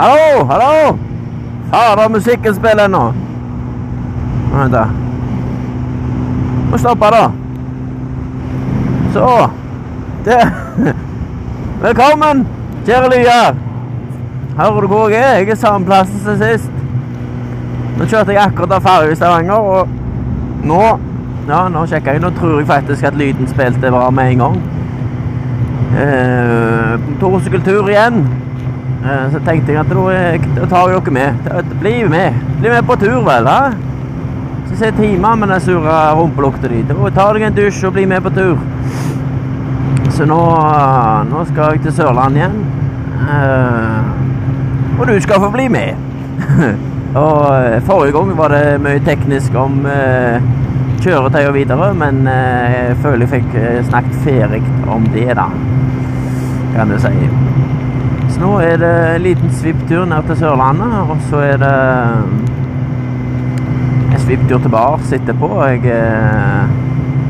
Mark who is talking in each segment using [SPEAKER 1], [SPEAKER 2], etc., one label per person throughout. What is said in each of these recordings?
[SPEAKER 1] Hallo, hallo! Fader, musikken spiller ennå. Vent, da. Må stoppe, da. Så. Det. Velkommen, kjære lyder. Hører du hvor jeg er? Jeg er samme plass som sist. Nå kjørte jeg akkurat av ferja i Stavanger, og nå Ja, nå sjekker jeg. Nå tror jeg faktisk at lyden spilte bra med en gang. Eh, Torsekultur igjen. Eh, så tenkte jeg at da, eh, tar jeg dere med. Bli med. Bli med på tur, vel. da? Så se timer med den sure rumpelukta di. Da tar deg en dusj og bli med på tur. Så nå, nå skal jeg til Sørlandet igjen. Eh, og du skal få bli med. og eh, forrige gang var det mye teknisk om eh, kjøretøy og videre, men eh, jeg føler jeg fikk eh, snakket ferdig om det, da. Kan du si. Så nå er det en liten svipptur ned til Sørlandet, og så er det en svipptur tilbake etterpå. Jeg eh,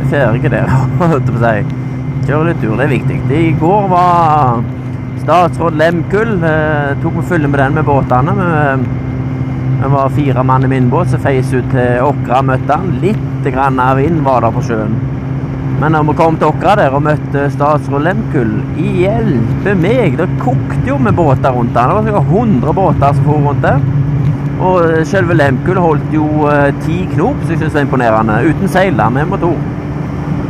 [SPEAKER 1] er ferdig der, holdt jeg på å si. Kjøre litt tur, det er viktig. I går var statsråd Lemkull. Eh, tok vi fylle med den med båtene. Vi, vi var fire mann i min båt som feis ut til Åkra og møtte han. Litt grann av vind var der på sjøen. Men når vi kom til Åkra der og møtte statsråd Lemkull Hjelpe meg! Det kokte jo med båter rundt der. Det var sikkert 100 båter som for rundt der. Og selve Lemkul holdt jo eh, ti knop, som jeg syns var imponerende. Uten seil, da, med motor.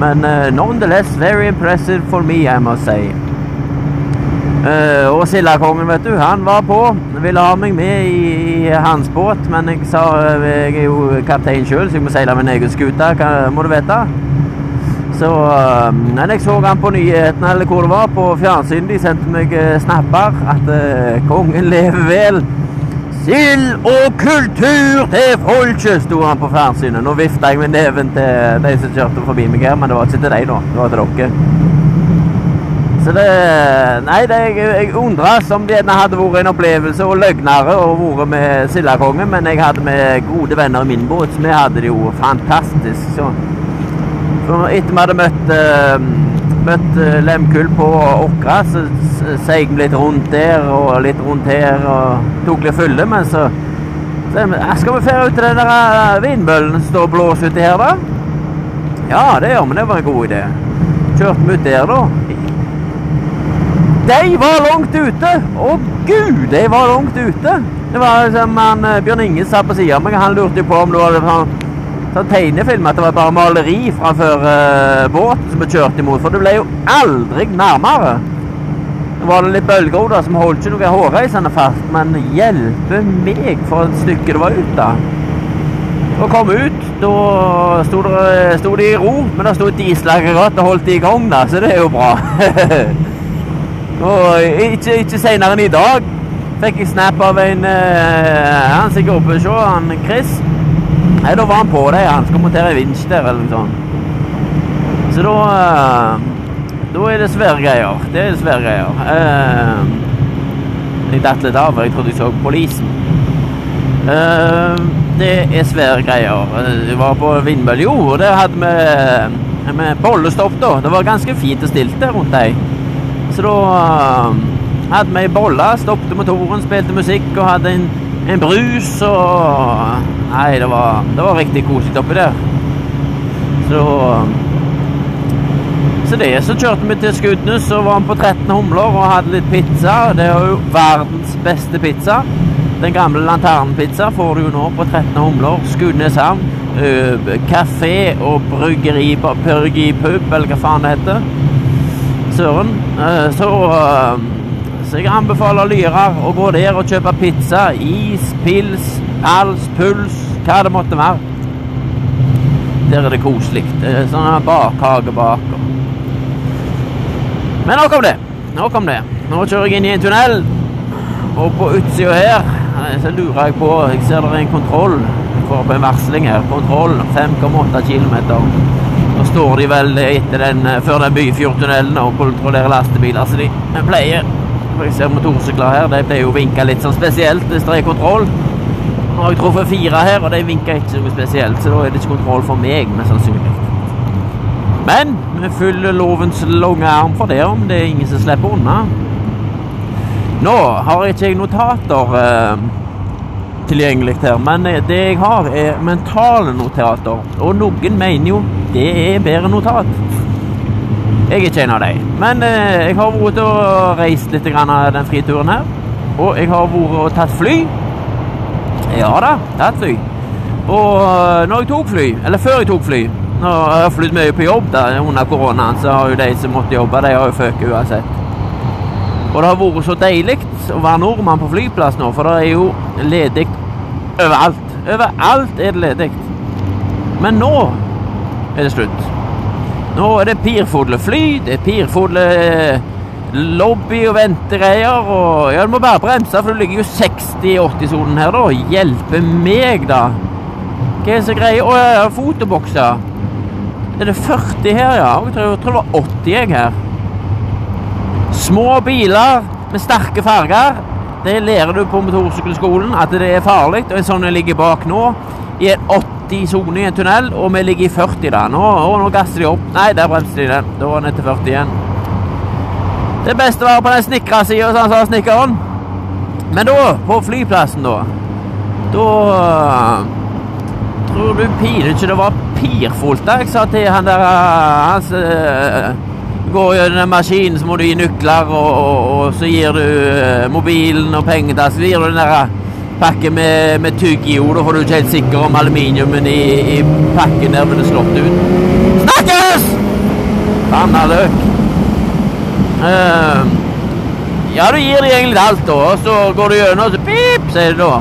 [SPEAKER 1] Men uh, nonetheless very impressive for me, I must say. Uh, og Sildakongen, vet du, han var på. Ville ha meg med i, i hans båt, men jeg sa uh, jeg er jo kaptein sjøl, så jeg må seile min egen skute, må du vite. Så Men jeg så han på nyhetene, eller hvor det var, på fjernsynet. De sendte meg uh, snapper at eh, kongen lever vel. Sild og kultur til folket, sto han på fjernsynet. Nå vifta jeg med neven til de som kjørte forbi meg her, men det var ikke til deg, nå. Det var til dere. Så det Nei, det, jeg, jeg undres om det hadde vært en opplevelse og løgnere å vært med Sildakongen, men jeg hadde med gode venner i min båt, så vi hadde det jo fantastisk. Så etter vi hadde møtt, eh, møtt eh, Lemkull på Åkra, så seig vi litt rundt der og litt rundt her og tok litt fylle, men så så Skal vi fære ut til den der vindbøllen som står og blåser uti her, da? Ja, det gjør vi. Det var en god idé. Kjørte vi ut der, da. De var langt ute! Å gud, de var langt ute! Det var som eh, Bjørn Inge satt på sida av meg, han lurte på om det var sånn, sånn tegnefilm, at det var bare maleri framfor uh, båten som vi kjørte imot, for du ble jo aldri nærmere. Nå var det litt bølgehoder som holdt ikke noe hårreisende fast, men hjelpe meg for et stykke det var ut, da. Og kom ut, da sto det, sto de i ro, men da sto et dieselaggregat og holdt de i gang, da, så det er jo bra. Og ikke, ikke senere enn i dag fikk jeg snap av en uh, Han som jeg se, han Chris. Nei, da var han på det. Han skal montere vinsj der, eller noe sånt. Så da eh, Da er det svære greier. Det er svære greier. Eh, jeg datt litt av, jeg trodde jeg så Polisen. Eh, det er svære greier. Vi var på Vindmølle, jo, og der hadde vi med bollestopp, da. Det var ganske fint og stilt der rundt deg. Så da hadde vi ei bolle, stoppet motoren, spilte musikk og hadde en, en brus og Nei, det var, det var riktig koselig oppi der. Så Så det, så kjørte vi til Skudenes og var på 13 humler og hadde litt pizza. Det er jo verdens beste pizza. Den gamle lanternpizza får du jo nå på 13 humler. Skudenes havn. Kafé og bryggeri Purgi pub, eller hva faen det heter. Søren. Eh, Så, så jeg anbefaler lyrer å gå der og kjøpe pizza, is, pils, pals, puls, hva det måtte være. Der er det koselig. Det er sånn bakhage bak. Men nok om det. Nok om det. Nå kjører jeg inn i en tunnel, og på utsida her eh, så lurer jeg på Jeg ser det er en kontroll. for opp en varsling her. Kontroll 5,8 km. Nå står de vel etter den, eh, før den Byfjordtunnelen og kontrollerer lastebiler, så de pleier for Jeg ser motorsykler her, de blir jo vinket litt sånn spesielt hvis det er kontroll. Nå har jeg truffet fire her, og de vinker ikke noe spesielt, så da er det ikke kontroll for meg, mest sannsynlig. Men vi følger lovens lange arm for det, om det er ingen som slipper unna. Nå har ikke jeg notater eh, tilgjengelig her, men eh, det jeg har, er mentale notater. Og noen mener jo det er bedre notat. Jeg er ikke en av dem. Men eh, jeg har vært og reist litt grann av den frituren her. Og jeg har vært og tatt fly. Ja da, tatt fly. Og eh, når jeg tok fly, eller før jeg tok fly Nå har jeg flydd mye på jobb da, under koronaen, så har jo de som måtte jobbe, de har jo føket uansett. Og det har vært så deilig å være nordmann på flyplass nå, for det er jo ledig overalt. Overalt er det ledig. Men nå er det slutt. Nå er det Pirfodle-fly, det er pirfulle lobby og ventegreier, og ja, du må bare bremse, for du ligger jo 60-80-sonen her, da. Hjelpe meg, da. Hva er det så greia? Å, jeg har fotobokser. Er det 40 her, ja? Jeg tror, jeg tror det var 80 jeg her. Små biler med sterke farger. Det lærer du på motorsykkelskolen, at det er farlig. Og en sånn jeg ligger bak nå, i en 80-sone i en tunnel, og vi ligger i 40 da. Nå, å, nå gasser de opp. Nei, der bremser de den. Da var den til 40 igjen. Det beste var på den snikra sida, sånn sa snekkeren. Men da, på flyplassen, da Da Tror du pinlig ikke det var pirfullt da? Jeg sa til han der Han uh, går gjennom den maskinen, så må du gi nøkler, og, og, og så gir du uh, mobilen og pengetaske. Så gir du den der pakken med, med tyggjord. da får du ikke helt sikker om aluminiumen i, i pakken der ville slått ut. Snakkes! Banna løk. Uh, ja, du gir dem egentlig alt, da, og så går du gjennom, og så pip, sier det da.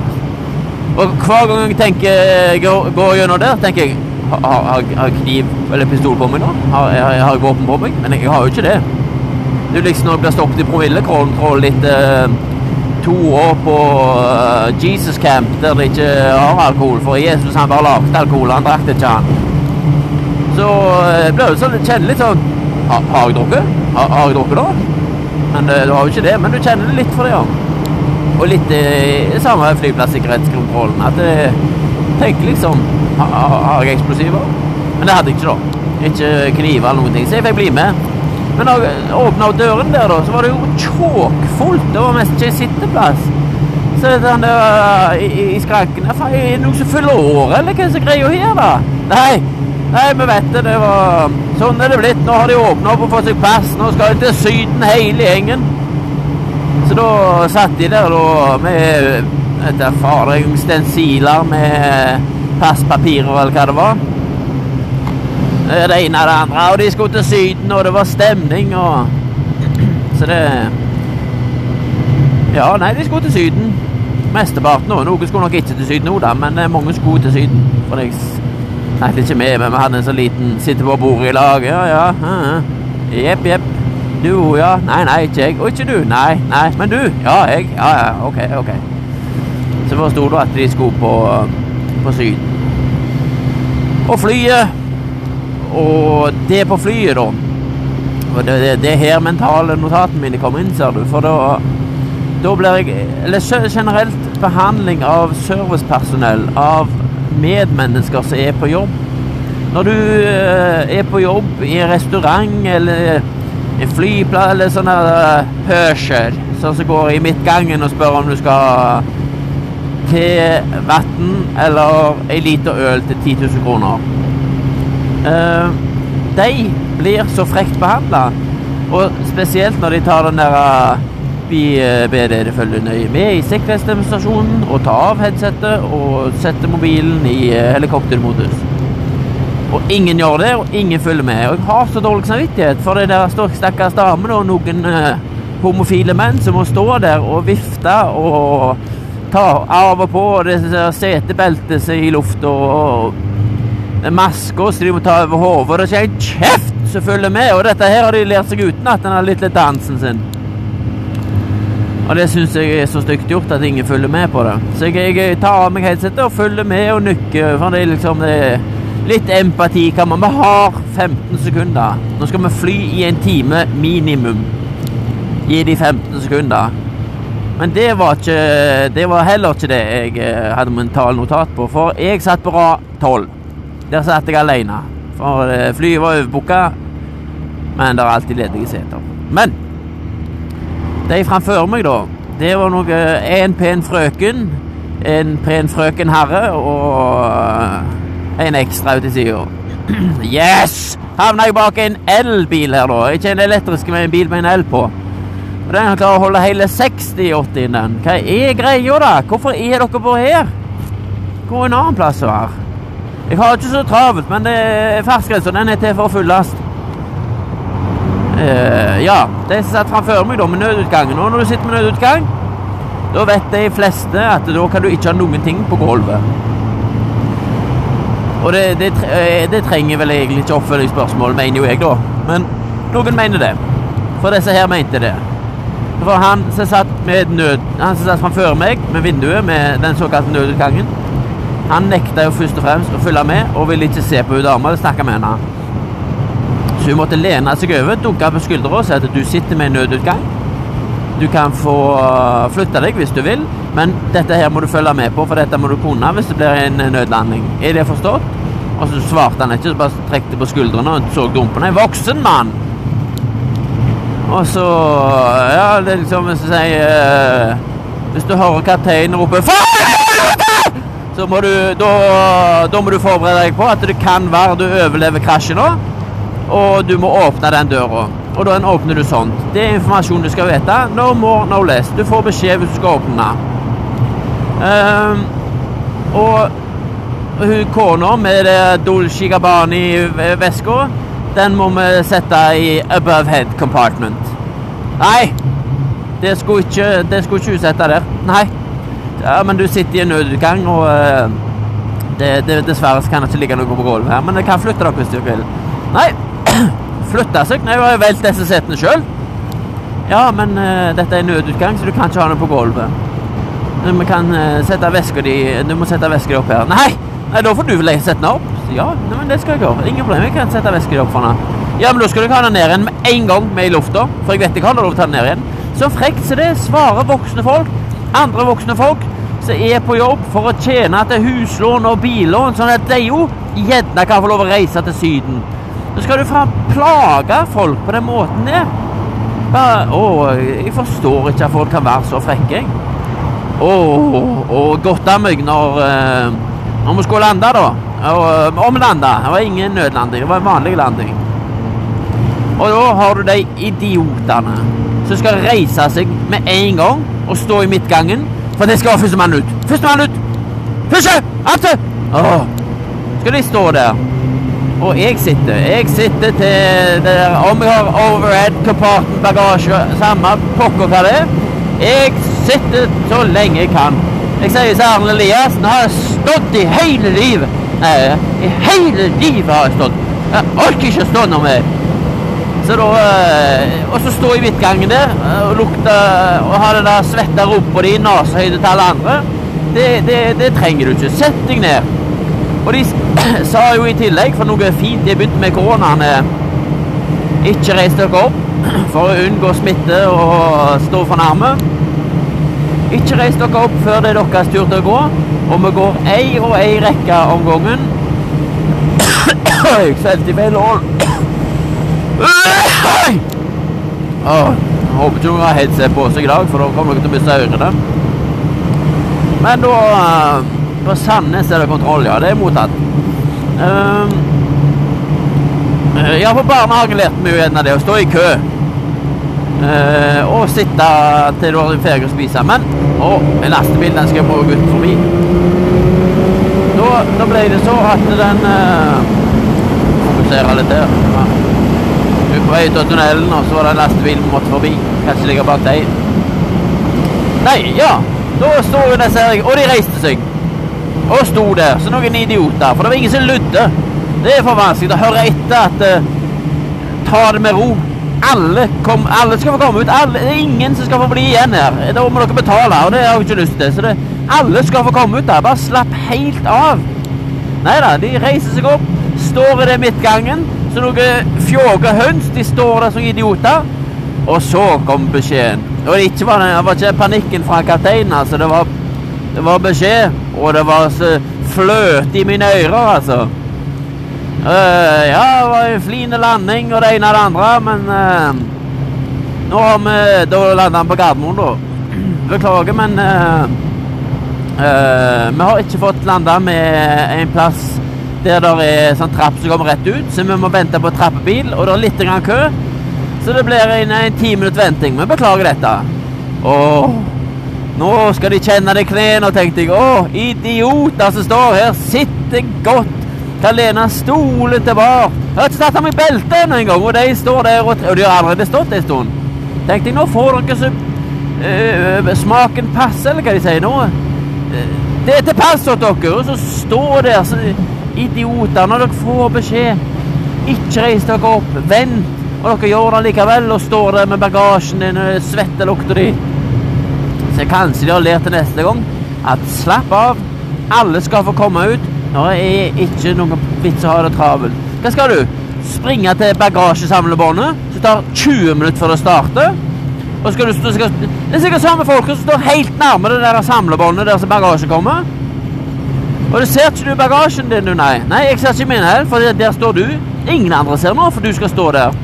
[SPEAKER 1] Og hver gang jeg tenker, går, går gjennom der, tenker jeg har, har, har kniv eller pistol på meg nå? Har, har, har jeg våpen på meg? Men jeg har jo ikke det. Det er liksom når jeg blir stoppet i promillekontroll etter to år på uh, Jesus Camp der de ikke har alkohol, for Jesus han bare lagde alkohol, han drakk det ikke, han. Så jeg ble jo sånn, kjenner litt sånn Har, har jeg drukket? Har, har jeg drukket, da? Men uh, du har jo ikke det. Men du kjenner litt for det, ja. Og litt uh, samme flyplassikkerhetskontrollen. At jeg tenker liksom ha, har jeg eksplosiver? Men det hadde jeg ikke, da. Ikke kniver eller noen ting, så jeg fikk bli med. Men da jeg åpna døren der, da, så var det jo tjåkfullt. Det var mest ikke sitteplass. Så den der i, i skranken Er det noen som fyller året, eller hva er greia her, da? Nei, nei, vi vet det. Det var Sånn er det blitt. Nå har de åpna opp og fått seg pass. Nå skal de til Syden, hele gjengen. Så da satt de der da med vet du, fader, stensiler med passpapirer, eller hva det var. Det ene og det andre. Og de skulle til Syden, og det var stemning, og Så det Ja, nei, de skulle til Syden. Mesteparten òg. Noen skulle nok ikke til Syden nå, da, men mange skulle til Syden. For jeg snakket ikke med, men vi hadde en så liten sitte på bordet i lag. Ja, ja. Jepp, jepp. Du, ja. Nei, nei, ikke jeg. Og ikke du. Nei, nei. Men du. Ja, jeg. Ja, ja. OK, OK. Så forsto du at de skulle på, på Syden. Og flyet Og det på flyet, da. Og det, det, det her mentale notatene mine kommer inn, ser du. For da, da blir jeg Eller generelt behandling av servicepersonell, av medmennesker som er på jobb. Når du uh, er på jobb i en restaurant eller en flyplass eller sånn uh, Hørsel, sånn som går i midtgangen og spør om du skal til vann eller ei liter øl til 10 000 kroner. Uh, de blir så frekt behandla, og spesielt når de tar den der uh, Vi ber dere følge nøye med i sikkerhetsdemonstrasjonen og ta av headsetet og sette mobilen i uh, helikoptermodus. Og ingen gjør det, og ingen følger med. Og jeg har så dårlig samvittighet for det der stakkars damene og noen homofile menn som må stå der og vifte og ta av og på det setebeltet er i lufta og maska som de må ta over hodet. Det er ikke en kjeft som følger med, og dette her har de lært seg utenat, denne lille dansen sin. Og det syns jeg er så stygt gjort at ingen følger med på det. Så jeg, jeg tar av meg headsetet og følger med og nykker. For det er liksom det er Litt empati kan man. Vi har 15 sekunder. Nå skal vi fly i en time minimum. Gi de 15 sekunder. Men det var, ikke, det var heller ikke det jeg hadde mental notat på, for jeg satt på rad 12. Der satt jeg alene. For flyet var overbooka, men det er alltid ledige seter. Men de framfor meg, da, Det var noe En pen frøken, en pen frøken herre og en ekstra ute i sida. Yes! Havna jeg bak en elbil her, da. Ikke en elektrisk, men en bil med en el på. Og Den klarer å holde hele 60-80 i den. Hva er greia, da? Hvorfor er dere på her? Hvor er en annen plass å være. Jeg har ikke så travelt, men det er fartsgrensa den er til for å fylles. Uh, ja, de som satt framfor meg da med nødutgangen. Og når du sitter med nødutgang, da vet de fleste at da kan du ikke ha noen ting på gulvet. Og det, det, eh, det trenger vel egentlig ikke oppfølgingsspørsmål, mener jo jeg, da. Men noen mener det. For disse her mente det. For han som satt med nød, han som satt framfor meg med vinduet med den såkalte nødutgangen, han nekta jo først og fremst å følge med og ville ikke se på hun dama eller snakke med henne. Så hun måtte lene seg over, dunke på skuldra og si at du sitter med en nødutgang. Du kan få øh, flytte deg hvis du vil, men dette her må du følge med på, for dette må du kunne hvis det blir en nødlanding. Er det forstått? Og så svarte han ikke, så bare trekte på skuldrene og så dumpen. En voksen mann! Og så Ja, det er liksom hvis du sier Hvis du hører kapteinen rope «Faen!» Så må du da, da må du forberede deg på at det kan være du overlever krasjet nå, og du må åpne den døra. Og da åpner du sånn. Det er informasjon du skal vite. No more, no less. Du får beskjed hvis du skal åpne. Um, og hun kona med Dolce Gabbani-veska, den må vi sette i above head compartment. Nei! Det skulle ikke, det skulle ikke hun sette der. Nei. Ja, men du sitter i en nødutgang, og eh, det, det, dessverre så kan det ikke ligge noe på gulvet her. Men det kan flytte dere hvis du vil. Nei, flytte seg? Nei, jeg har jo valgt disse setene sjøl. Ja, men uh, dette er nødutgang, så du kan ikke ha noe på gulvet. Vi kan uh, sette veska di Du må sette veska di opp her. Nei! Nei, Da får du vel sette den opp. Ja, nei, men det skal jeg gjøre. Ingen problem. Jeg kan sette veska di opp for den. Ja, men da skal du ikke ha den ned igjen med en gang med i lufta. For jeg vet ikke har lov til å ta den ned igjen. Så frekt som det svarer voksne folk. Andre voksne folk som er på jobb for å tjene til huslån og billån, sånn at de jo gjerne kan få lov å reise til Syden. Så skal du faen plage folk på den måten der. Bare, å, jeg forstår ikke at folk kan være så frekke, jeg. Å, godt av meg når, eh, når vi skulle lande, da. Og, om landa. Det var ingen nødlanding, det var en vanlig landing. Og da har du de idiotene som skal reise seg med en gang og stå i midtgangen, for det skal førstemann ut. Førstemann ut! Første! Ante! Åh. Skal de stå der? Og jeg sitter. Jeg sitter til der Om jeg har overhead, compartment, bagasje, samme pokker hva det er. Jeg sitter så lenge jeg kan. Jeg sier til Arne Nå har jeg stått i hele livet. Nei, i hele livet har jeg stått. Jeg orker ikke å stå noe mer. Så da, eh, og så stå i midtgangen der eh, og lukte og ha det der svette rumpa di i nesehøyde til alle andre. Det, det, det trenger du ikke. Sett deg ned. Og de sa jo i tillegg, for noe fint de begynte med koronaen eh, Ikke reis dere opp for å unngå smitte og stå for nærme. Ikke reis dere opp før det er deres tur til å gå, og vi går ei og ei rekke om gangen. Jeg svelget i feil. Åh, jeg håper ikke hun har headset på seg i dag, for da kommer dere til å miste ørene. Men da eh, På Sandnes er det kontroll, ja. Det er mottatt. Um, ja, på barnehagen lærte vi jo av det å stå i kø. Uh, og sitte til du har ferdig å spise. Men å, en lastebil den skal må gå ut forbi. Da, da ble det så at den uh, Fokuserer litt der. Vi på vei ut av tunnelen, og så var det en lastebil vi måtte forbi. Kanskje ligger bak deg. Nei, ja. Da sto vi der, ser jeg. og de reiste seg. Og sto der som noen idioter, for det var ingen som lydde. Det er for vanskelig å høre etter at uh, Ta det med ro. Alle, kom, alle skal få komme ut. Alle, det er ingen som skal få bli igjen her. Da må dere betale, og det har jeg ikke lyst til. Så det, alle skal få komme ut der. Bare slapp helt av. Nei da, de reiser seg opp, står i det midtgangen. Så noen fjåge høns de står der som idioter. Og så kom beskjeden. Og det ikke var, det var ikke panikken fra kapteinen, altså. Det var, det var beskjed, og det var så fløte i mine ører, altså. Uh, ja, det var en flin landing og det ene og det andre, men uh, nå har vi Da landa han på Gardermoen, da. beklager, men uh, Vi har ikke fått landa med en plass der det er sånn trapp som kommer rett ut, så vi må vente på trappebil, og det er litt grann kø. Så det blir en, en ti minutter venting. Vi beklager dette. Åh, nå skal de kjenne det i knærne, tenkte jeg. Å, idioter som står her, sitter godt. Kan lene stolen tilbake. Jeg har ikke tatt av meg beltet ennå engang, og de står der og, og de har allerede stått en stund. Tenkte jeg, nå får dere så uh, smaken passe, eller hva de sier nå. Uh, Det er til pass hos dere, og så står der så idioter når dere får beskjed. Ikke reis dere opp, vent. Og dere gjør det likevel og står der med bagasjen din og svettelukter di. Så kanskje de har lært til neste gang at slapp av, alle skal få komme ut. Nå er ikke noen vits å ha det travelt. Hva skal du? Springe til bagasjesamlebåndet, som tar 20 minutter før det starter? Og skal du, skal, det er sikkert samme folk som står helt nærme det der samlebåndet der bagasjen kommer. Og det ser ikke du bagasjen din, du, nei. Nei, jeg ser ikke min heller, for der står du. Ingen andre ser nå, for du skal stå der.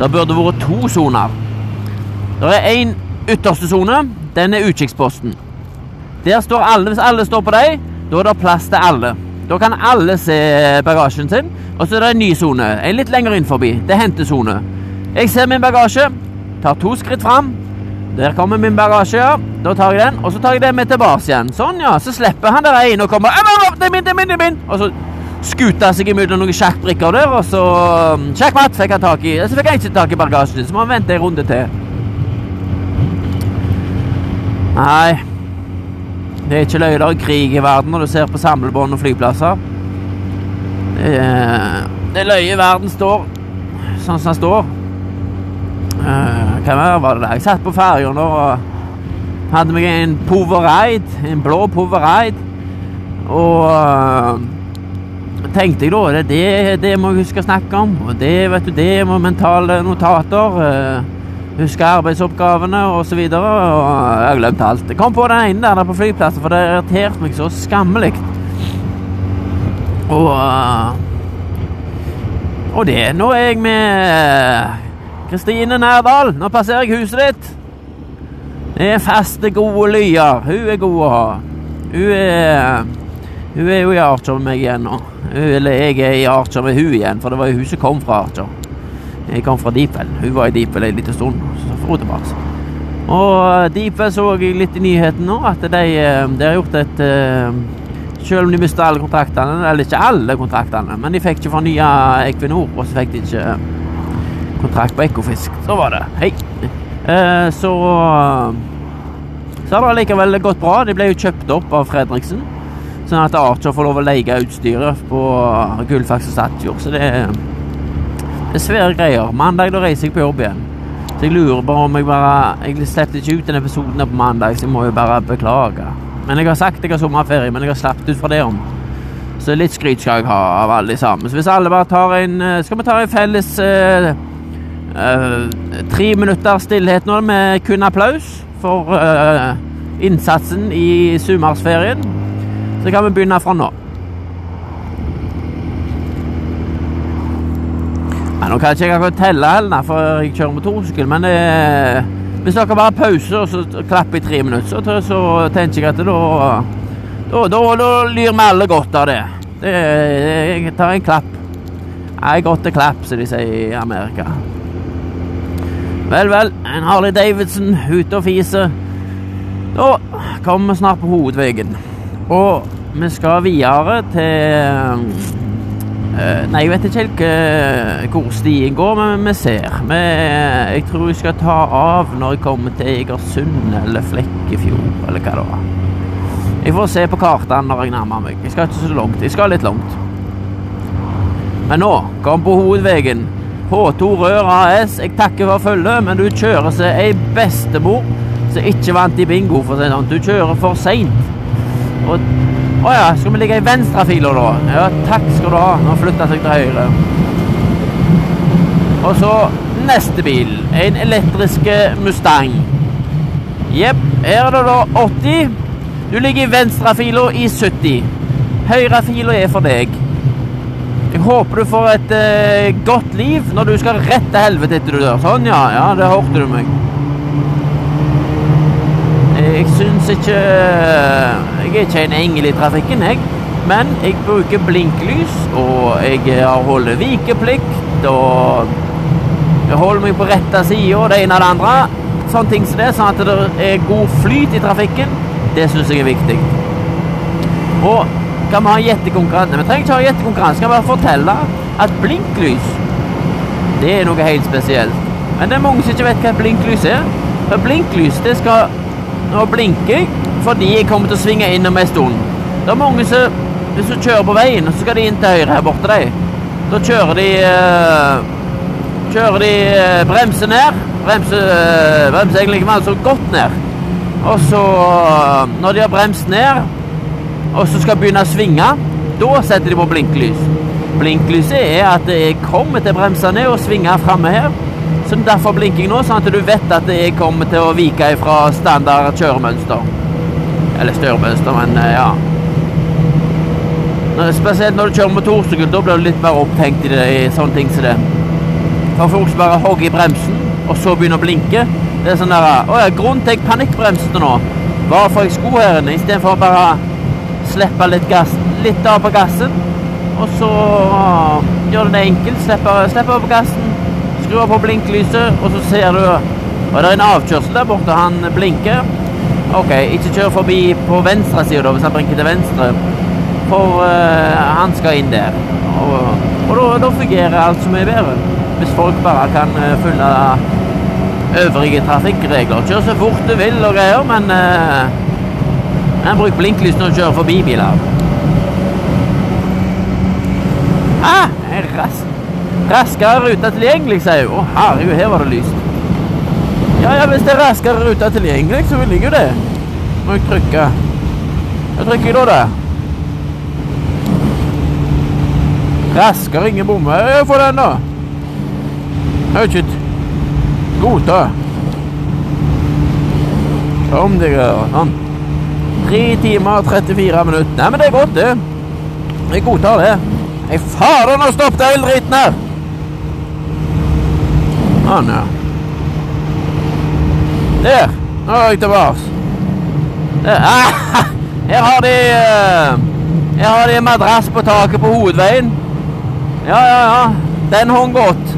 [SPEAKER 1] Det burde vært to soner. Det er én ytterste sone. Den er utkikksposten. Der står alle, Hvis alle står på deg, da er det plass til alle. Da kan alle se bagasjen sin. Og så er det en ny sone, en litt lenger inn forbi. Det er hentesone. Jeg ser min bagasje, tar to skritt fram. Der kommer min bagasje, ja. Da tar jeg den, og så tar jeg den med tilbake igjen. Sånn, ja. Så slipper han der inn og kommer «Au, au, au, Det er min, det er min, det er min! Og så skuta seg imellom noen sjakkbrikker der, og så um, Sjakkmatt fikk han tak i. Så fikk jeg ikke tak i bagasjen så må han vente en runde til. Nei. Det er ikke løye det er krig i verden når du ser på samlebånd og flyplasser. Det er, det er løye verden står sånn som den står. Eh, Hva mer var det der? Jeg satt på ferja nå og hadde meg en Povereid, en blå Povereid. Og eh, tenkte jeg da, det, det, det må jeg huske å snakke om. Og det, vet du, det må mentale notater. eh, huske arbeidsoppgavene osv. Jeg har glemt alt. Jeg kom på den ene der, der på flyplassen, for det irriterte meg så skammelig. Og Og det. Nå er jeg med Kristine Nærdal. Nå passerer jeg huset ditt. Det er faste, gode lyer. Hun er god å ha. Hun er Hun er jo i Archer med meg igjen nå. Eller jeg er i Archer med hun igjen, for det var jo hun som kom fra Archer. Jeg kom fra Deepwell. Hun var i Deepwell en liten stund. Så får hun tilbake. Og Deepwell så jeg litt i nyheten nå, at de, eh, de har gjort et eh, Selv om de mista alle kontraktene, eller ikke alle kontraktene, men de fikk ikke fornya Equinor, og så fikk de ikke eh, kontrakt på Ekofisk. Så var det. Hei. Eh, så Så har det allikevel gått bra. De ble jo kjøpt opp av Fredriksen. Sånn at Archer får lov å leie utstyret på Gullfaks og Statfjord. Så det er det er svære greier. Mandag da reiser jeg på jobb igjen. Så jeg lurer bare om jeg bare Jeg slapp ikke ut den episoden på mandag, så jeg må jo bare beklage. Men jeg har sagt jeg har sommerferie, men jeg har slappet ut fra det om. Så litt skryt skal jeg ha av alle sammen. Så hvis alle bare tar en eh, Skal vi ta en felles eh, eh, tre minutter stillhet nå med kun applaus for eh, innsatsen i sommerferien? Så kan vi begynne fra nå. Ja, nå kan jeg ikke akkurat telle heller, for jeg kjører motorsykkel, men eh, hvis dere bare pauser og så klapper i tre minutter, så, så tenker jeg at da Da, da, da lyr vi alle godt av det. det. Jeg tar en klapp. I got the clap, som de sier i Amerika. Vel, vel. En Harley Davidson ute og fiser. Da kommer vi snart på hovedveien. Og vi skal videre til Eh, nei, jeg vet ikke helt eh, hvor stien går, men vi ser. Vi, jeg tror jeg skal ta av når jeg kommer til Egersund eller Flekkefjord, eller hva det var. Jeg får se på kartene når jeg nærmer meg. Jeg skal ikke så langt. Jeg skal litt langt. Men nå, kom på hovedveien. H2 Rør AS, jeg takker for følget, men du kjører som ei bestemor som ikke vant i bingo, for det sånn. Du kjører for seint. Å ja, skal vi ligge i venstrefila da? Ja, takk skal du ha. Nå flytta seg til høyre. Og så neste bil. En elektrisk Mustang. Jepp. Her er det da 80. Du ligger i venstrefila i 70. Høyrefila er for deg. Jeg håper du får et eh, godt liv når du skal rett til helvete etter du dør. Sånn, ja. Ja, det hørte du meg. jeg syns ikke Jeg er ikke en engel i trafikken, jeg. Men jeg bruker blinklys, og jeg holder vikeplikt, og jeg holder meg på rette sida, det ene og det andre. Sånne ting som det, sånn at det er god flyt i trafikken. Det syns jeg er viktig. Og kan vi ha gjettekonkurranse? Vi trenger ikke ha gjettekonkurranse. Skal bare fortelle at blinklys, det er noe helt spesielt. Men det er mange som ikke vet hva et blinklys er. For blinklys, det skal Nå blinker jeg fordi jeg kommer til å svinge inn om en stund. Det er mange som Hvis du kjører på veien, så skal de inn til høyre her borte, de. Da kjører de øh, Kjører de øh, bremser ned. Bremser, øh, bremser egentlig ikke altså godt ned. Og så, når de har bremst ned, og så skal begynne å svinge, da setter de på blinklys. Blinklyset er at jeg kommer til å bremse ned og svinge framme her. Så Derfor blinker jeg nå, sånn at du vet at jeg kommer til å vike fra standard kjøremønster. Eller størmønster, men ja. Spesielt når du kjører motorsykkel, da blir du litt mer opphengt i, det, i sånne ting som det. For folk som bare hogger i bremsen, og så begynner å blinke Det er sånn der Å ja, grunnen til jeg panikkbremste nå, var for jeg skulle her inne, istedenfor bare slippe litt gass, litt av på gassen, og så gjør du det enkelt. Slipper av på gassen, skrur på blinklyset, og så ser du Og det er en avkjørsel der borte, han blinker. OK, ikke kjør forbi på venstre side da, hvis han blinker til venstre for uh, han skal inn der. Og, og da, fungerer alt så mye bedre. Hvis folk bare kan uh, følge øvrige trafikkregler. Kjør så fort du vil og greier, men uh, men bruk blinklys når du kjører forbi biler. Ah, rask. raskere rute tilgjengelig, sier hun. Å, herregud, her var det lyst. Ja, ja, hvis det er raskere rute tilgjengelig, så vil jeg jo det. Må jeg trykke. Hva trykker jeg da, da? Raskere, ingen bommer. Jeg får den, da. Jeg har ikke godta. Kom det gjør sånn. 3 timer og 34 minutter. Nei, men det er godt, det. Jeg godtar det. Nei, fader, nå stoppet hele dritten her! Sånn, ja. Der. Nå er jeg tilbake. Ah, her har de uh, Her har de madrass på taket på hovedveien. Ja, ja, ja. Den hang godt.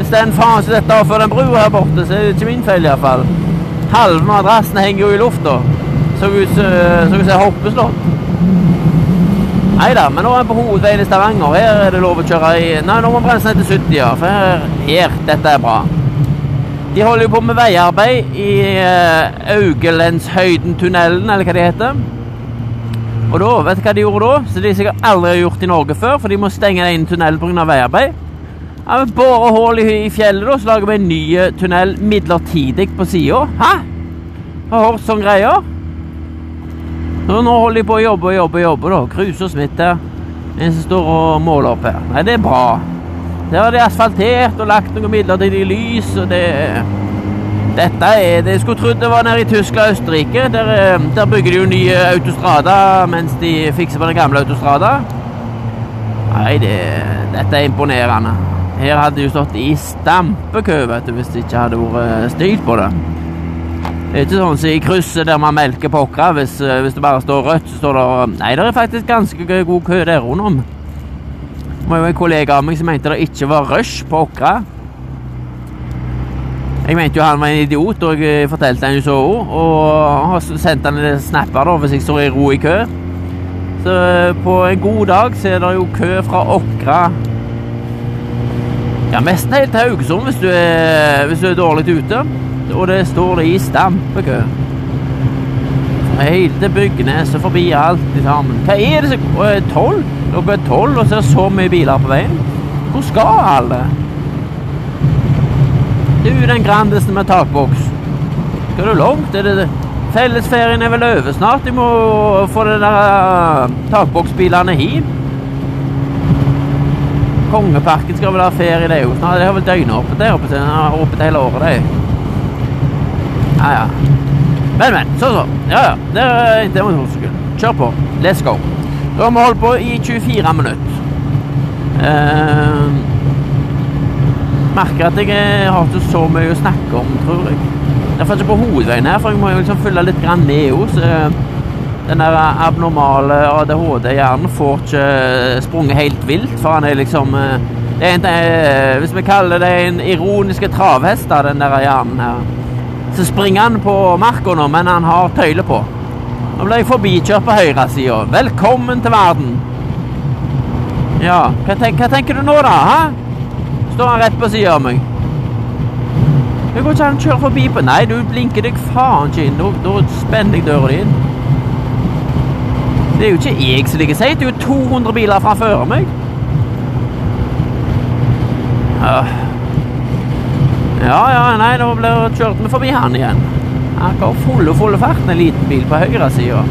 [SPEAKER 1] Hvis den faen som dette for den brua her borte, så er det ikke min feil iallfall. Halve madrassen henger jo i lufta. Så ut som et hoppeslott. Nei da, men nå er vi på hovedveien i Stavanger. Her er det lov å kjøre i Nei, nå må vi bremse ned til 70, ja. For her, her Dette er bra. De holder jo på med veiarbeid i uh, Augelenshøyden-tunnelen, eller hva det heter. Og da, vet du hva de gjorde da? Så de sikkert aldri har gjort i Norge før, for de må stenge den tunnelen pga. veiarbeid. Ja, vi borer hull i, i fjellet, da, så lager vi en ny eh, tunnel midlertidig på sida. Hæ? Har hørt sånne greier? Så nå holder de på å jobbe og jobbe og jobbe, da. Kruse og smitte. En som står og måler opp her. Nei, det er bra. Der har de asfaltert og lagt noen midlertidig lys, og det dette er det Jeg skulle trodd det var nede i Tyskland og Østerrike. Der, eh, der bygger de jo nye autostrada mens de fikser på den gamle autostrada. Nei, det, dette er imponerende. Her hadde de jo stått i stampekø hvis det ikke hadde vært styrt på det. Det er ikke sånn som i krysset der man melker pokker. Hvis, eh, hvis det bare står rødt, så står det Nei, det er faktisk ganske god kø der rundom. Det var jo en kollega av meg som mente det ikke var rush på Åkra. Jeg mente jo han var en idiot, og jeg fortalte han jo så òg. Og har sendt han en snapper da, hvis jeg står i ro i kø. Så på en god dag så er det jo kø fra Åkra Ja, nesten helt til Haugesund hvis du er, hvis du er dårlig ute. Og det står det i stampekø. Til Bygnes og forbi alt sammen. Hva er det som Tolv? Dere er tolv, og er det så mye biler på veien. Hvor skal alle? Du, den grandeste med takboks. Skal du langt? Er det Fellesferien er vel over snart? De må få de der uh, takboksbilene hit. Kongeparken skal vel ha ferie, det jo snart. De har vel døgnåpent der oppe. De har åpent hele året, de. Ja, ja. Men, men. Sånn, sånn. Ja, ja. Det er ikke motorsykkel. Kjør på. Let's go. Da har vi holdt på i 24 minutter. Eh, merker at jeg eh, har ikke så mye å snakke om, tror jeg. Jeg får ikke på hovedveien her, for jeg må jo liksom følge litt grann med hos. Den der abnormale ADHD-hjernen får ikke sprunget helt vilt, for han er liksom det er en, Hvis vi kaller det en ironiske travhest, av den der hjernen her. Han på marka nå, men han har tøyle på. Nå ble jeg forbikjørt på høyresida. Velkommen til verden. Ja, hva, tenk, hva, tenker du nå, da? Hæ? Står han rett på sida av meg? Det går ikke an å kjøre forbi på Nei, du blinker deg faen ikke inn. Da, spenner jeg døra di. Det er jo ikke jeg som ligger seigt, det er jo 200 biler framfor meg. Ja. Ja, ja, nei, da blir kjørt vi forbi han igjen. Han går full og full fart en liten bil på høyresida.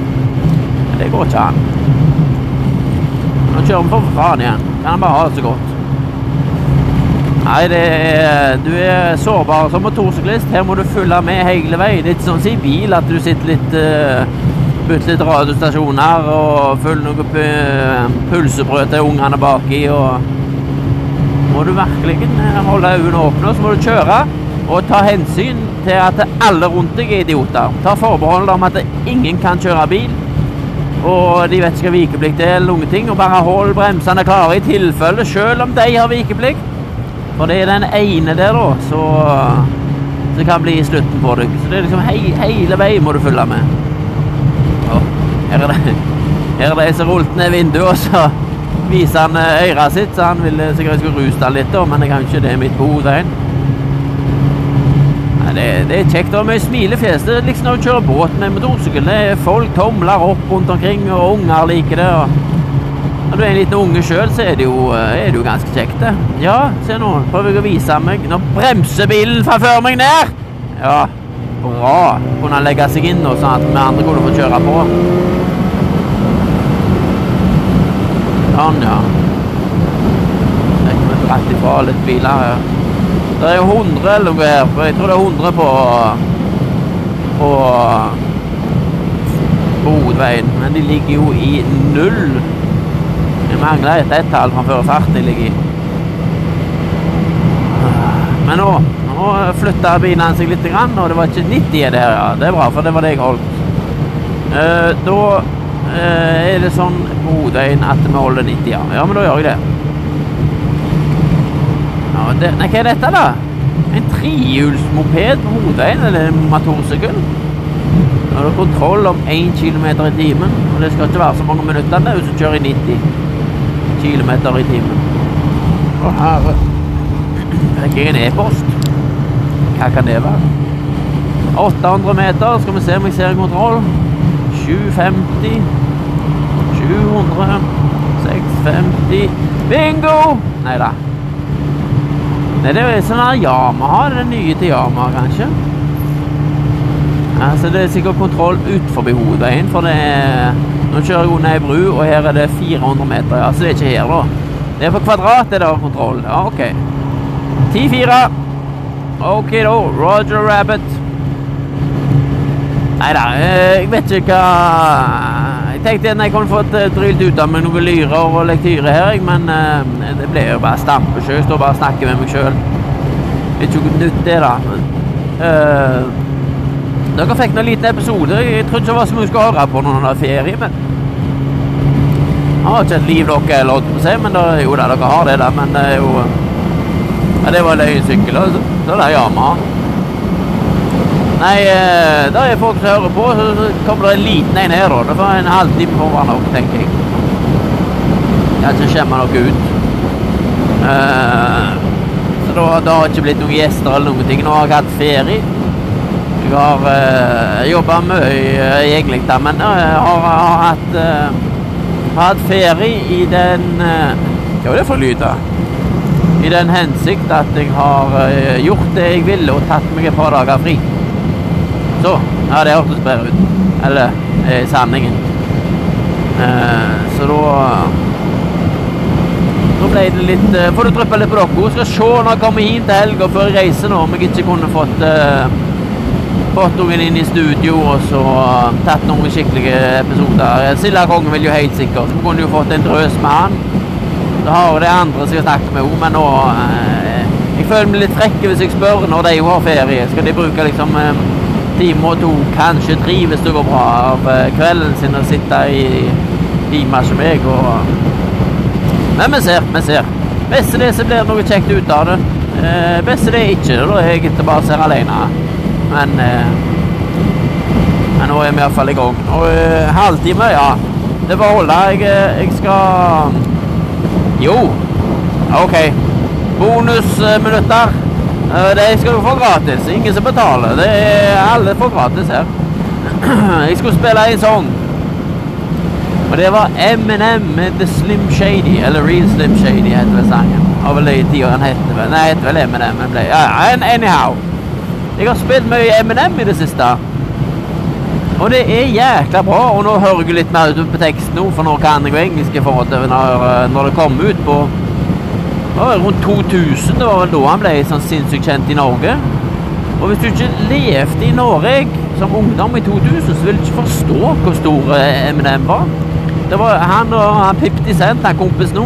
[SPEAKER 1] Det går ikke an. Nå kjører vi for faen igjen. Kan han bare ha det så godt. Nei, er, du er sårbar som motorsyklist. Her må du følge med hele veien. Det er ikke sånn som bil at du sitter litt uh, Bytter litt radiostasjoner og følger noe pulsebrød til ungene baki. og Må du virkelig holde øynene åpne, så må du kjøre og ta hensyn til at alle rundt deg er idioter. Ta forbehold om at ingen kan kjøre bil, og de vet ikke hva vikeplikt er eller noen ting. Og bare hold bremsene klare i tilfelle, selv om de har vikeplikt. For det er den ene der, da, så det kan bli slutten på deg. Så det er liksom he hele veien må du følge med. Her er det Her er det ei som rullet ned vinduet, og så viser han eh, øret sitt, så han ville sikkert jeg skulle ruse litt, da, men jeg kan ikke det er på hodet. Det, det er kjekt. Mye smilefjes. Det er liksom når du kjører båt med motorsykkel. Folk tomler opp rundt omkring, og unger liker det. Når du er en liten unge sjøl, så er det, jo, eh, er det jo ganske kjekt, det. Ja, se nå. Prøver jeg å vise meg. Nå bremser bilen fra før meg ned! Ja, bra. Kunne han legge seg inn nå, sånn at vi andre kunne få kjøre på. Sånn, ja. Er ikke dratt ifra litt biler her. Det er jo 100 eller noe her, for jeg tror det er 100 på på på hovedveien. Men de ligger jo i null. Jeg mangler et ett-tall fra før farten de ligger i. Men nå, nå flytta bilene seg litt, og det var ikke 90 i det her. Ja. Det er bra, for det var det jeg holdt. Uh, da er det sånn på hovedveien at vi holder 90, ja. Ja, men da gjør jeg det. Ja, det nei, hva er dette, da? En trehjulsmoped på hovedveien? Eller en motorsykkel? Nå har du kontroll om 1 km i timen, og det skal ikke være så mange minutter hvis du kjører i 90 km i timen. Å herre Fikk jeg en e-post? Hva kan det være? 800 meter, skal vi se om jeg ser kontroll. 750 700 650 Bingo! Nei da. Nei, det er sånn her Yamaha. Den nye til Yamaha, kanskje. Altså, det er sikkert kontroll utenfor hovedveien, for det er Nå kjører jeg under ei bru, og her er det 400 meter. Altså, det er ikke her, da. Det er på kvadrat det er kontroll. Ja, OK. 10-4. OK, da. Roger Rabbit. Nei da, eh, jeg vet ikke hva Jeg tenkte jeg kunne fått eh, drylt ut av meg noen lyrer og lektyre her, men eh, det ble jo bare stampesjø. Stå bare og snakke med meg sjøl. Ikke noe nytt, det, da. Uh, dere fikk noen liten episode. Jeg trodde ikke det var så mye å høre på når det er ferie, men Jeg har ikke et liv dere har lov til å si, men da, jo da, dere har det, da. Men det er jo ja, Det var løyesykkel, og så det er Yamaha. Nei, da det er folk som hører på, så kommer det en liten en her, da. Det får en halvtime foran nok, tenker jeg. Jeg ikke skjemme noe ut. Uh, så da, det har ikke blitt noen gjester eller noen ting. Nå har jeg hatt ferie. Jeg har uh, jobba mye uh, egentlig, da, men jeg har, har, hatt, uh, hatt ferie i den Hva var det for lyd, da? I den hensikt at jeg har gjort det jeg ville og tatt meg et par dager fri. Så ja, det hørtes bedre ut. Eller i eh, sanningen. Eh, så da Da ble det litt eh, Får du dryppe litt på dere. Hun skal se når jeg kommer hit til helga før jeg reiser nå, om jeg ikke kunne fått eh, fått noen inn i studio og så uh, tatt noen skikkelige episoder. Sildakongen vil jo helt sikkert. Vi kunne jo fått en drøs med han. Så har jo det andre som jeg har snakket med henne, men nå eh, Jeg føler meg litt frekk hvis jeg spør når de har ferie. Skal de bruke liksom en time og to, kanskje tre hvis det går bra, av eh, kvelden sin og sitte i timer som meg og Men vi ser, vi ser. Er det så blir noe kjekt ut av det. Eh, er det ikke, da er jeg bare ser alene. Men eh, Men nå er vi iallfall i gang. Og eh, halvtime, ja. Det får holde. Jeg, eh, jeg skal Jo. OK. Bonusminutter. Eh, De skal du få gratis. Ingen som betaler. Det er alle får gratis her. Jeg skulle spille en sang. Og det var Eminem med The Slim Shady, eller Real Slim Shady heter vel sangen. Tider han heter vel. Nei, heter vel Eminem. Men ble, ja, anyhow. Jeg har spilt mye Eminem i det siste. Og det er jækla bra. Og nå hører jeg litt mer ut på teksten nå, for nå kan jeg jo engelsk i forhold til når, når det kommer ut på det rundt 2000. Det var vel da han ble sånn sinnssykt kjent i Norge. Og hvis du ikke levde i Norge som ungdom i 2000, så vil du ikke forstå hvor stor Eminem var. Det var han og han 50 Cent, han kompis nå,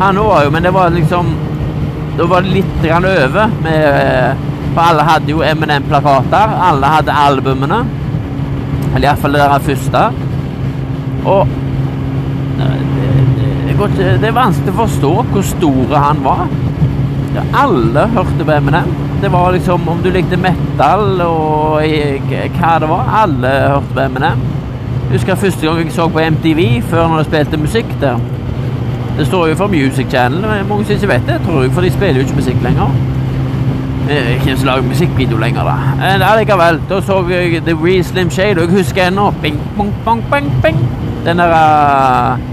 [SPEAKER 1] han var jo Men det var liksom Da var det litt grann over med eh, For alle hadde jo Eminem-plakater. Alle hadde albumene. Eller iallfall det der første. Og det, det, går ikke- det er vanskelig å forstå hvor stor han var. Ja, alle hørte på Eminem. Det var liksom om du likte metal og hva det var. Alle hørte på Eminem. Jeg husker første gang jeg så på MTV før når de spilte musikk der. Det står jo for Music Channel, men mange som ikke vet det, tror jeg, for de spiller jo ikke musikk lenger. Ikke Hvem som lager musikkvideo lenger, da? Eh, Allikevel, da så jeg The Real Slim Shade, og jeg husker ennå Bing, bong, bong, bing, bing. Den der eh,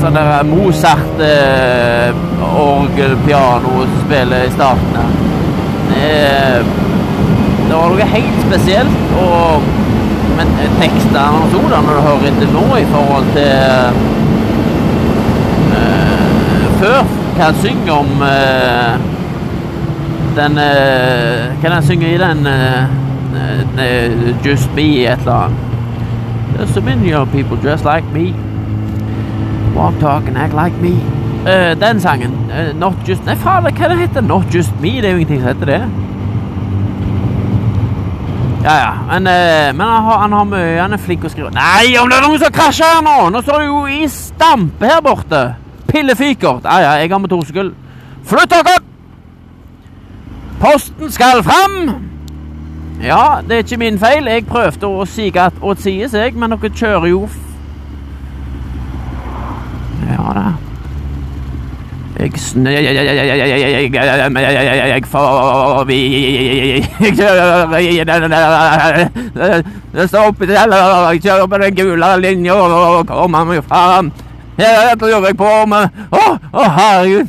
[SPEAKER 1] Sånn der Mozart eh, som spiller i starten her. Eh, det var noe helt spesielt, og men eh, tekstene og så, når du hører etter nå i forhold til eh, før, hva han synger om eh, den eh, Hva han synger i den eh, eh, Just Be et eller annet. There's so many young people dressed like me. Walk, talk and act like me. Uh, den sangen. Uh, not Just Nei, faen, hva det heter Not Just Me? Det er jo ingenting som heter det. Ja, ja. Men, uh, men han, har, han har mye Han er flink å skrive Nei, om det er noen som krasjer her nå! Nå står det jo i stampe her borte. Pillefykert. Ja, ja, jeg har motorsykkel. Flytt dere! Posten skal fram! Ja, det er ikke min feil. Jeg prøvde å sige åt sides, jeg, men dere kjører jo f... Ja da. Jeg snø... Jeg forbi Jeg kjører Det står oppi der, jeg kjører på den gule linja og kommer meg fram. Her tror jeg på med Å, herregud.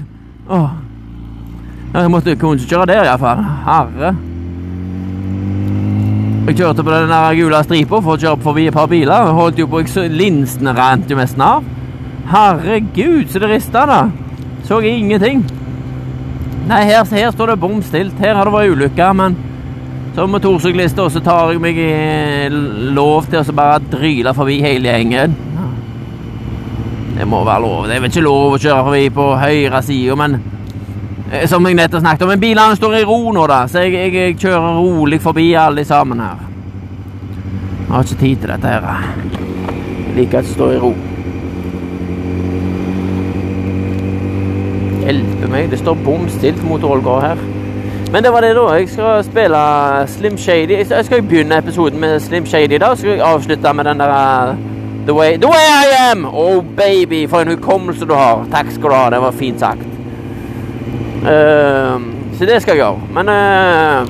[SPEAKER 1] Jeg måtte kunne kjøre der, iallfall. Herre. Jeg kjørte på den gule stripa for å kjøre forbi et par biler. Jeg holdt jo på, Linsene rant jo nesten av. Herregud, så det rista, da. Så jeg ingenting. Nei, her, her står det bom stilt. Her har det vært ulykke, men som motorsyklist så tar jeg meg lov til å bare dryle forbi hele gjengen. Det må være lov. Det er vel ikke lov å kjøre forbi på høyre side, men som jeg nettopp snakket om. Men bilene står i ro nå, da, så jeg, jeg, jeg kjører rolig forbi alle sammen her. Jeg har ikke tid til dette her. Jeg liker at det står i ro. Hjelpe meg, det står bom stilt mot Ålgård her. Men det var det, da. Jeg skal spille Slim Shady. Jeg skal- begynne episoden med Slim Shady, da. Så skal jeg avslutte med den der uh, The Way, the way I Am! Oh, baby, for en hukommelse du har. Takk skal du ha. Det var fint sagt. Ehm, så det skal jeg gjøre. Men eh,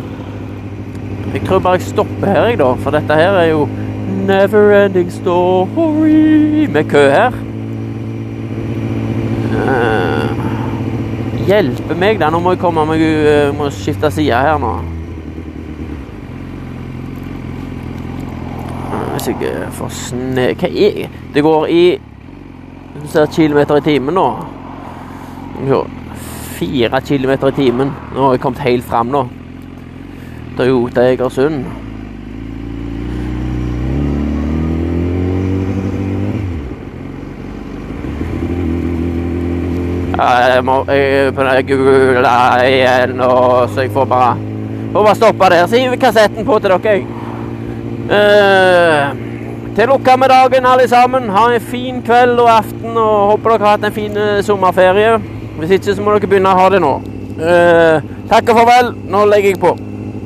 [SPEAKER 1] jeg tror bare jeg stopper her, jeg, da. For dette her er jo Neverending story med kø her. Eh, hjelpe meg, da. Nå må jeg komme meg jeg må skifte side her nå. Hvis jeg får sne... Hva er Det går i 100 km i timen nå. 4 km i timen. Nå har jeg kommet helt fram nå. Toyota Egersund. Jeg må google igjen nå, så jeg får bare, får bare stoppe der. Så hiver kassetten på til dere. Uh, til lukka med dagen, alle sammen. Ha en fin kveld og aften. og Håper dere har hatt en fin eh, sommerferie. Hvis ikke, så må dere begynne å ha det nå. Eh, takk og farvel. Nå legger jeg på.